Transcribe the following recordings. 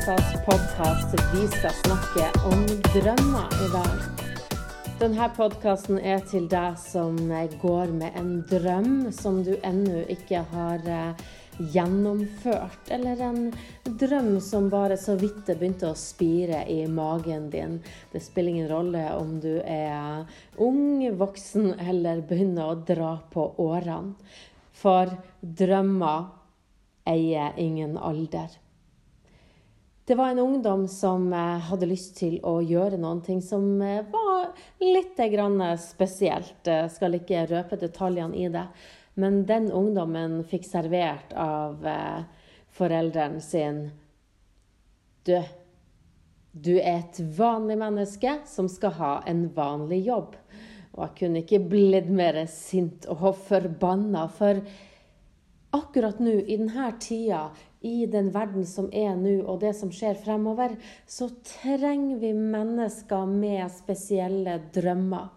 Lisas podkast. Vi skal snakke om drømmer i dag. Denne podkasten er til deg som går med en drøm som du ennå ikke har eh, gjennomført. Eller en drøm som bare så vidt det begynte å spire i magen din. Det spiller ingen rolle om du er ung, voksen eller begynner å dra på årene. For drømmer eier ingen alder. Det var en ungdom som eh, hadde lyst til å gjøre noe som eh, var litt spesielt. Jeg skal ikke røpe detaljene i det. Men den ungdommen fikk servert av forelderen sin Du, du er et vanlig menneske som skal ha en vanlig jobb. Og jeg kunne ikke blitt mer sint og forbanna, for akkurat nå, i denne tida, i den verden som er nå, og det som skjer fremover, så trenger vi mennesker med spesielle drømmer.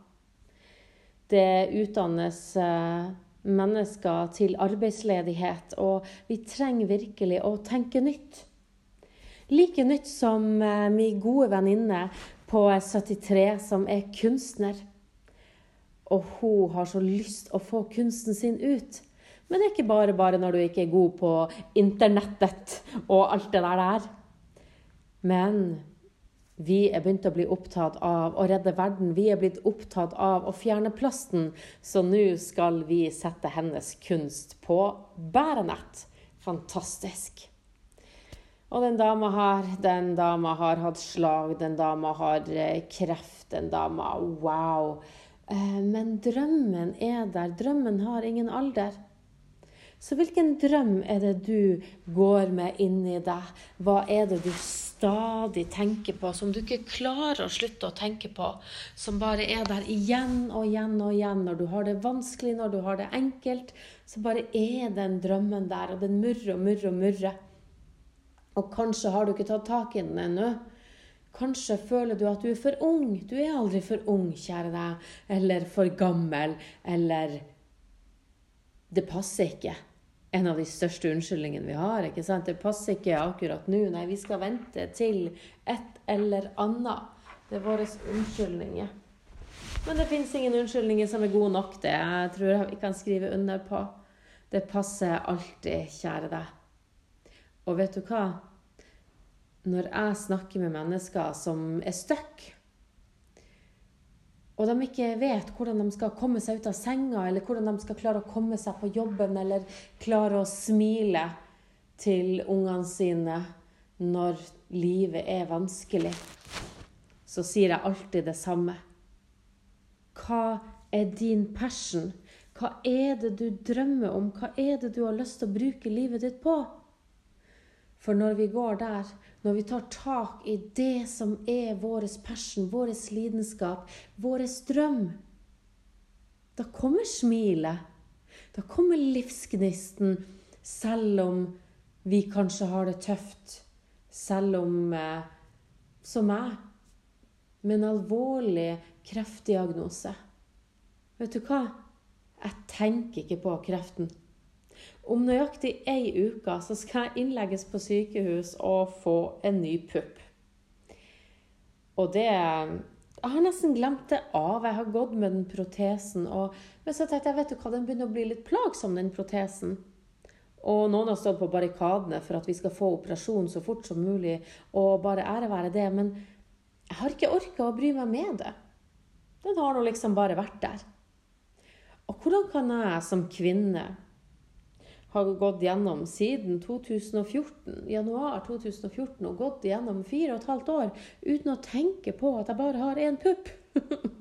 Det utdannes eh, mennesker til arbeidsledighet, og vi trenger virkelig å tenke nytt. Like nytt som eh, min gode venninne på 73 som er kunstner. Og hun har så lyst å få kunsten sin ut. Men det er ikke bare bare når du ikke er god på internettet og alt det der. Men vi er begynt å bli opptatt av å redde verden. Vi er blitt opptatt av å fjerne plasten. Så nå skal vi sette hennes kunst på bærenett. Fantastisk. Og den dama her, den dama har hatt slag, den dama har eh, kreft, den dama Wow. Eh, men drømmen er der. Drømmen har ingen alder. Så hvilken drøm er det du går med inni deg? Hva er det du stadig tenker på, som du ikke klarer å slutte å tenke på? Som bare er der igjen og igjen og igjen. Når du har det vanskelig, når du har det enkelt, så bare er den drømmen der, og den murrer og murrer og murrer. Og kanskje har du ikke tatt tak i den ennå. Kanskje føler du at du er for ung. Du er aldri for ung, kjære deg. Eller for gammel. Eller Det passer ikke en av de største unnskyldningene vi har. ikke sant? Det passer ikke akkurat nå. Nei, vi skal vente til et eller annet. Det er våre unnskyldninger. Men det fins ingen unnskyldninger som er gode nok. Det jeg tror jeg vi kan skrive under på. Det passer alltid, kjære deg. Og vet du hva? Når jeg snakker med mennesker som er stuck og de ikke vet hvordan de skal komme seg ut av senga, eller hvordan de skal klare å komme seg på jobben, eller klare å smile til ungene sine når livet er vanskelig, så sier jeg alltid det samme. Hva er din passion? Hva er det du drømmer om? Hva er det du har lyst til å bruke livet ditt på? For når vi går der, når vi tar tak i det som er vår passion, vår lidenskap, vår drøm, da kommer smilet. Da kommer livsgnisten, selv om vi kanskje har det tøft. Selv om, eh, som meg, med en alvorlig kreftdiagnose. Vet du hva? Jeg tenker ikke på kreften. Om nøyaktig ei uke så skal jeg innlegges på sykehus og få en ny pupp. Og det Jeg har nesten glemt det av. Jeg har gått med den protesen. Og, men så tenkte jeg vet du hva, den begynner å bli litt plagsom, den protesen. Og noen har stått på barrikadene for at vi skal få operasjon så fort som mulig. Og bare ære være det. Men jeg har ikke orka å bry meg med det. Den har nå liksom bare vært der. Og hvordan kan jeg som kvinne har gått gjennom siden 2014, januar 2014 og gått gjennom fire og et halvt år uten å tenke på at jeg bare har én pupp.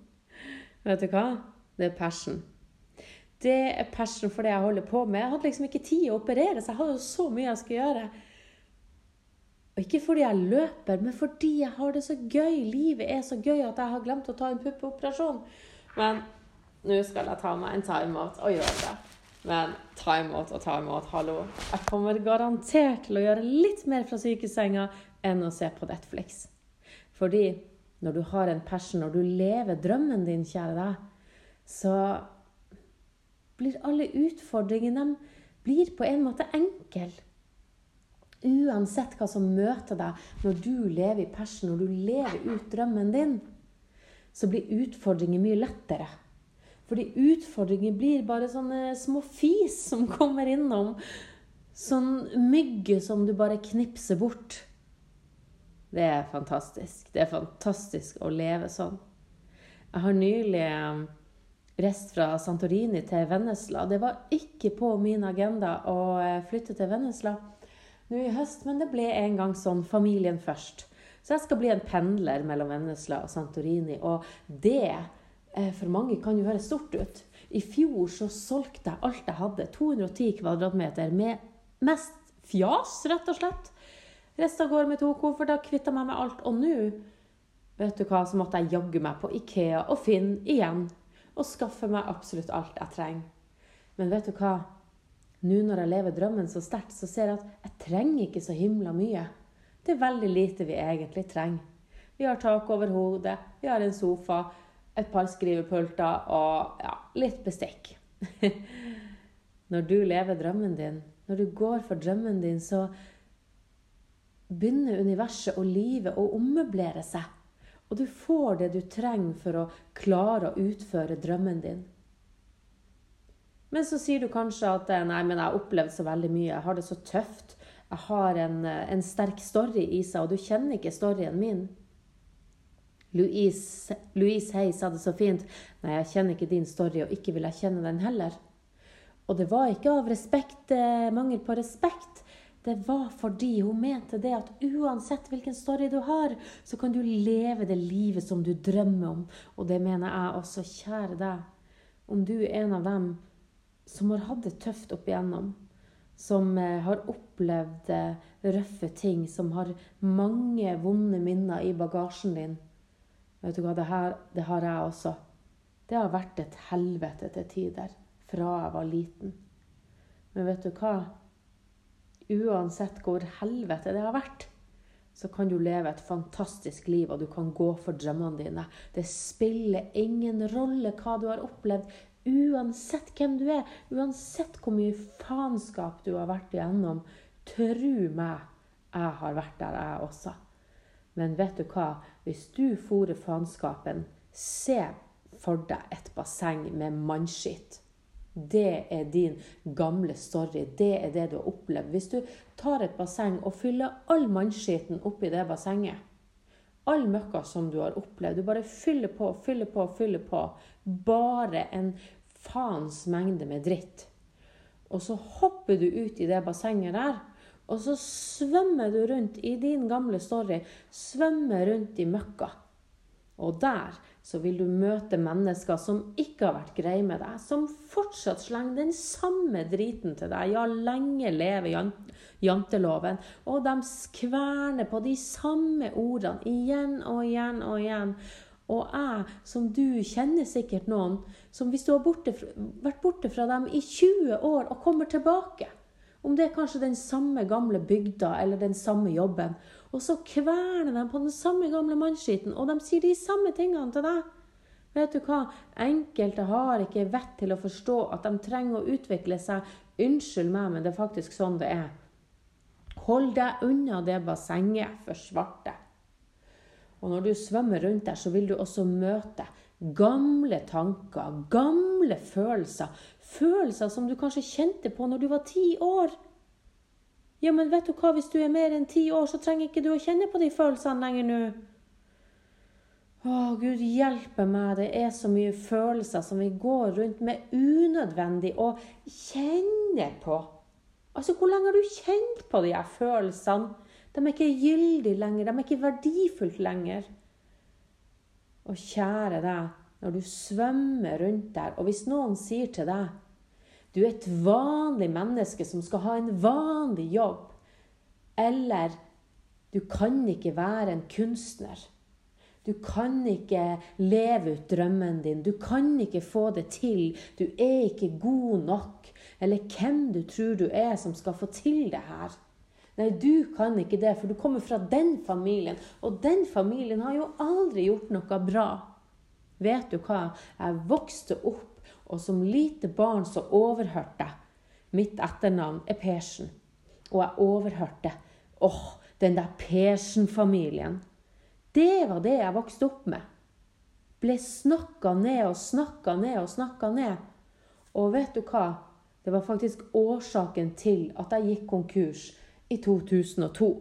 Vet du hva? Det er passion. Det er passion for det jeg holder på med. Jeg hadde liksom ikke tid å operere, så jeg hadde jo så mye jeg skulle gjøre. Og ikke fordi jeg løper, men fordi jeg har det så gøy. Livet er så gøy at jeg har glemt å ta en puppeoperasjon. Men nå skal jeg ta meg en timeout og gjøre det. Men ta imot og ta imot, hallo. Jeg kommer garantert til å gjøre litt mer fra sykesenga enn å se på Netflix. Fordi når du har en passion, når du lever drømmen din, kjære deg, så blir alle utfordringene blir på en måte enkle. Uansett hva som møter deg når du lever i passion, når du lever ut drømmen din, så blir utfordringer mye lettere. Fordi utfordringer blir bare sånne små fis som kommer innom. Sånn mygge som du bare knipser bort. Det er fantastisk. Det er fantastisk å leve sånn. Jeg har nylig eh, reist fra Santorini til Vennesla. Det var ikke på min agenda å eh, flytte til Vennesla nå i høst, men det ble en gang sånn familien først. Så jeg skal bli en pendler mellom Vennesla og Santorini. Og det for mange kan jo høres stort ut. I fjor så solgte jeg alt jeg hadde. 210 kvadratmeter med mest fjas, rett og slett. Resta går med to kofferter, kvitta meg med alt. Og nå, vet du hva, så måtte jeg jaggu meg på Ikea og Finn igjen. Og skaffe meg absolutt alt jeg trenger. Men vet du hva? Nå når jeg lever drømmen så sterkt, så ser jeg at jeg trenger ikke så himla mye. Det er veldig lite vi egentlig trenger. Vi har tak over hodet, vi har en sofa, et par skrivepulter og ja, litt bestikk. når du lever drømmen din, når du går for drømmen din, så begynner universet og livet å ommøblere seg. Og du får det du trenger for å klare å utføre drømmen din. Men så sier du kanskje at nei, men jeg har opplevd så veldig mye, jeg har det så tøft jeg har en, en, sterk story i seg, og du kjenner ikke storyen min. Louise, Louise Hay sa det så fint. Nei, jeg kjenner ikke din story, og ikke vil jeg kjenne den heller. Og det var ikke av respekt, eh, mangel på respekt. Det var fordi hun mente det at uansett hvilken story du har, så kan du leve det livet som du drømmer om. Og det mener jeg også, kjære deg. Om du er en av dem som har hatt det tøft opp igjennom, som eh, har opplevd eh, røffe ting, som har mange vonde minner i bagasjen din. Vet du hva, det, her, det har jeg også. Det har vært et helvete til tider fra jeg var liten. Men vet du hva? Uansett hvor helvete det har vært, så kan du leve et fantastisk liv, og du kan gå for drømmene dine. Det spiller ingen rolle hva du har opplevd. Uansett hvem du er, uansett hvor mye faenskap du har vært igjennom, tru meg, jeg har vært der, jeg også. Men vet du hva? Hvis du fôrer faenskapen, se for deg et basseng med mannskitt. Det er din gamle story. Det er det du har opplevd. Hvis du tar et basseng og fyller all mannskitten oppi det bassenget All møkka som du har opplevd, du bare fyller på, fyller på, fyller på bare en faens mengde med dritt. Og så hopper du ut i det bassenget der, og så svømmer du rundt i din gamle story. Svømmer rundt i møkka. Og der så vil du møte mennesker som ikke har vært greie med deg, som fortsatt slenger den samme driten til deg. Ja, lenge leve janteloven. Og de skverner på de samme ordene igjen og igjen og igjen. Og jeg, som du kjenner sikkert noen, som hvis du har borte, vært borte fra dem i 20 år og kommer tilbake Om det er kanskje den samme gamle bygda eller den samme jobben. Og så kverner de på den samme gamle mannskiten, og de sier de samme tingene til deg. Vet du hva? Enkelte har ikke vett til å forstå at de trenger å utvikle seg. Unnskyld meg, men det er faktisk sånn det er. Hold deg unna det bassenget for svarte. Og når du svømmer rundt der, så vil du også møte gamle tanker, gamle følelser. Følelser som du kanskje kjente på når du var ti år. Ja, men vet du hva, hvis du er mer enn ti år, så trenger ikke du å kjenne på de følelsene lenger nå. Å, Gud hjelpe meg, det er så mye følelser som vi går rundt med unødvendig å kjenne på. Altså, hvor lenge har du kjent på de her følelsene? De er ikke gyldige lenger. De er ikke verdifullt lenger. Og kjære deg, når du svømmer rundt der, og hvis noen sier til deg du er et vanlig menneske som skal ha en vanlig jobb, eller du kan ikke være en kunstner. Du kan ikke leve ut drømmen din. Du kan ikke få det til. Du er ikke god nok. Eller hvem du tror du er som skal få til det her. Nei, du kan ikke det, for du kommer fra den familien. Og den familien har jo aldri gjort noe bra. Vet du hva? Jeg vokste opp, og som lite barn så overhørte jeg Mitt etternavn er Persen. Og jeg overhørte Åh, den der Persen-familien. Det var det jeg vokste opp med. Ble snakka ned og snakka ned og snakka ned. Og vet du hva? Det var faktisk årsaken til at jeg gikk konkurs i 2002.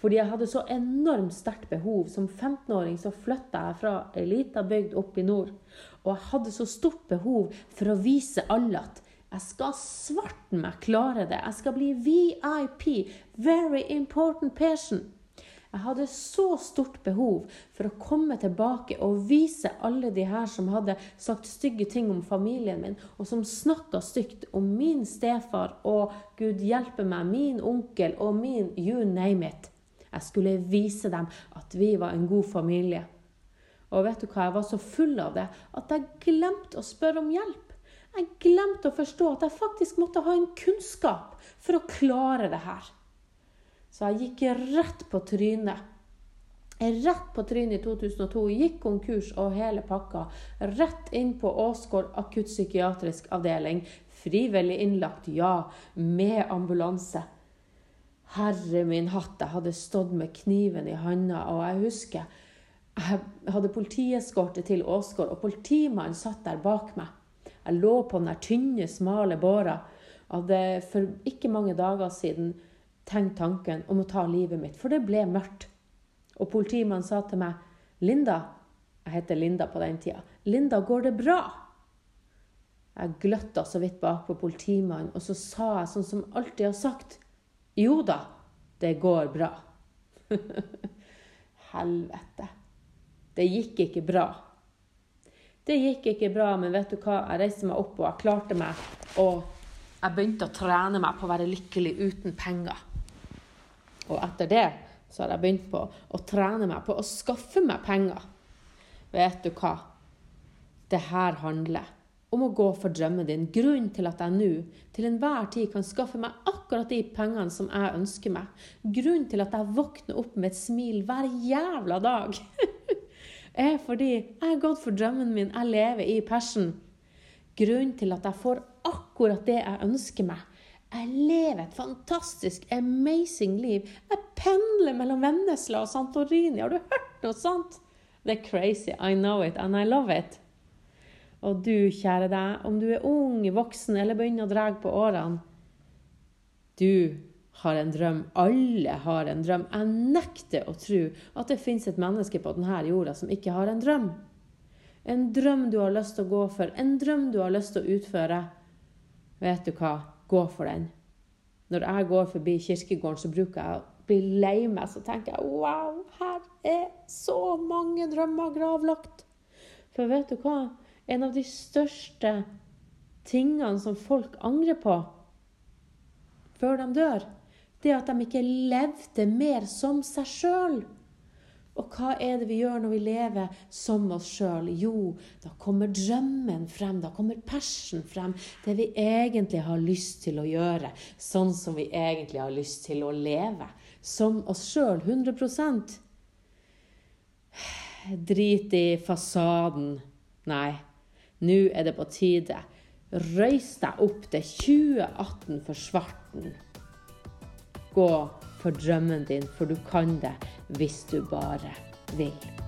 Fordi jeg hadde så enormt sterkt behov. Som 15-åring så flytta jeg fra ei lita bygd opp i nord. Og jeg hadde så stort behov for å vise alle at jeg skal svarten meg klare det. Jeg skal bli VIP. Very important person. Jeg hadde så stort behov for å komme tilbake og vise alle de her som hadde sagt stygge ting om familien min, og som snakka stygt om min stefar og Gud hjelpe meg, min onkel og min you name it. Jeg skulle vise dem at vi var en god familie. Og vet du hva, jeg var så full av det at jeg glemte å spørre om hjelp. Jeg glemte å forstå at jeg faktisk måtte ha en kunnskap for å klare det her. Så jeg gikk rett på trynet. Rett på trynet i 2002. Gikk konkurs og hele pakka. Rett inn på Åsgård akuttpsykiatrisk avdeling. Frivillig innlagt, ja. Med ambulanse. Herre min hatt, jeg hadde stått med kniven i handa, og jeg husker jeg hadde politieskorte til Åsgård, og politimannen satt der bak meg. Jeg lå på den tynne, smale båra. Hadde for ikke mange dager siden tenkt tanken om å ta livet mitt, for det ble mørkt. Og politimannen sa til meg, 'Linda' Jeg heter Linda på den tida. 'Linda, går det bra?' Jeg gløtta så vidt bak på politimannen, og så sa jeg sånn som alltid har sagt, 'Jo da, det går bra'. Helvete. Det gikk ikke bra. Det gikk ikke bra, men vet du hva? Jeg reiste meg opp, og jeg klarte meg. Og jeg begynte å trene meg på å være lykkelig uten penger. Og etter det så har jeg begynt på å trene meg på å skaffe meg penger. Vet du hva? Det her handler om å gå for drømmen din. Grunnen til at jeg nå til enhver tid kan skaffe meg akkurat de pengene som jeg ønsker meg. Grunnen til at jeg våkner opp med et smil hver jævla dag, er fordi jeg har gått for drømmen min. Jeg lever i passion. Grunnen til at jeg får akkurat det jeg ønsker meg, jeg lever et fantastisk, amazing liv. Jeg pendler mellom Vennesla og Santorini. Har du hørt noe sånt? Det er crazy. I know it, and I love it. Og du, kjære deg, om du er ung, voksen eller begynner å dra på årene Du har en drøm. Alle har en drøm. Jeg nekter å tro at det fins et menneske på denne jorda som ikke har en drøm. En drøm du har lyst til å gå for, en drøm du har lyst til å utføre. Vet du hva? Gå for den. Når jeg går forbi kirkegården, så bruker jeg å bli lei meg. Så tenker jeg wow, her er så mange drømmer gravlagt. For vet du hva? En av de største tingene som folk angrer på før de dør, det er at de ikke levde mer som seg sjøl. Og hva er det vi gjør når vi lever som oss sjøl? Jo, da kommer drømmen frem, da kommer persen frem. Det vi egentlig har lyst til å gjøre, sånn som vi egentlig har lyst til å leve. Som oss sjøl, 100% Drit i fasaden. Nei, nå er det på tide. Røys deg opp til 2018 for svarten. Gå for drømmen din, for du kan det hvis du bare vil.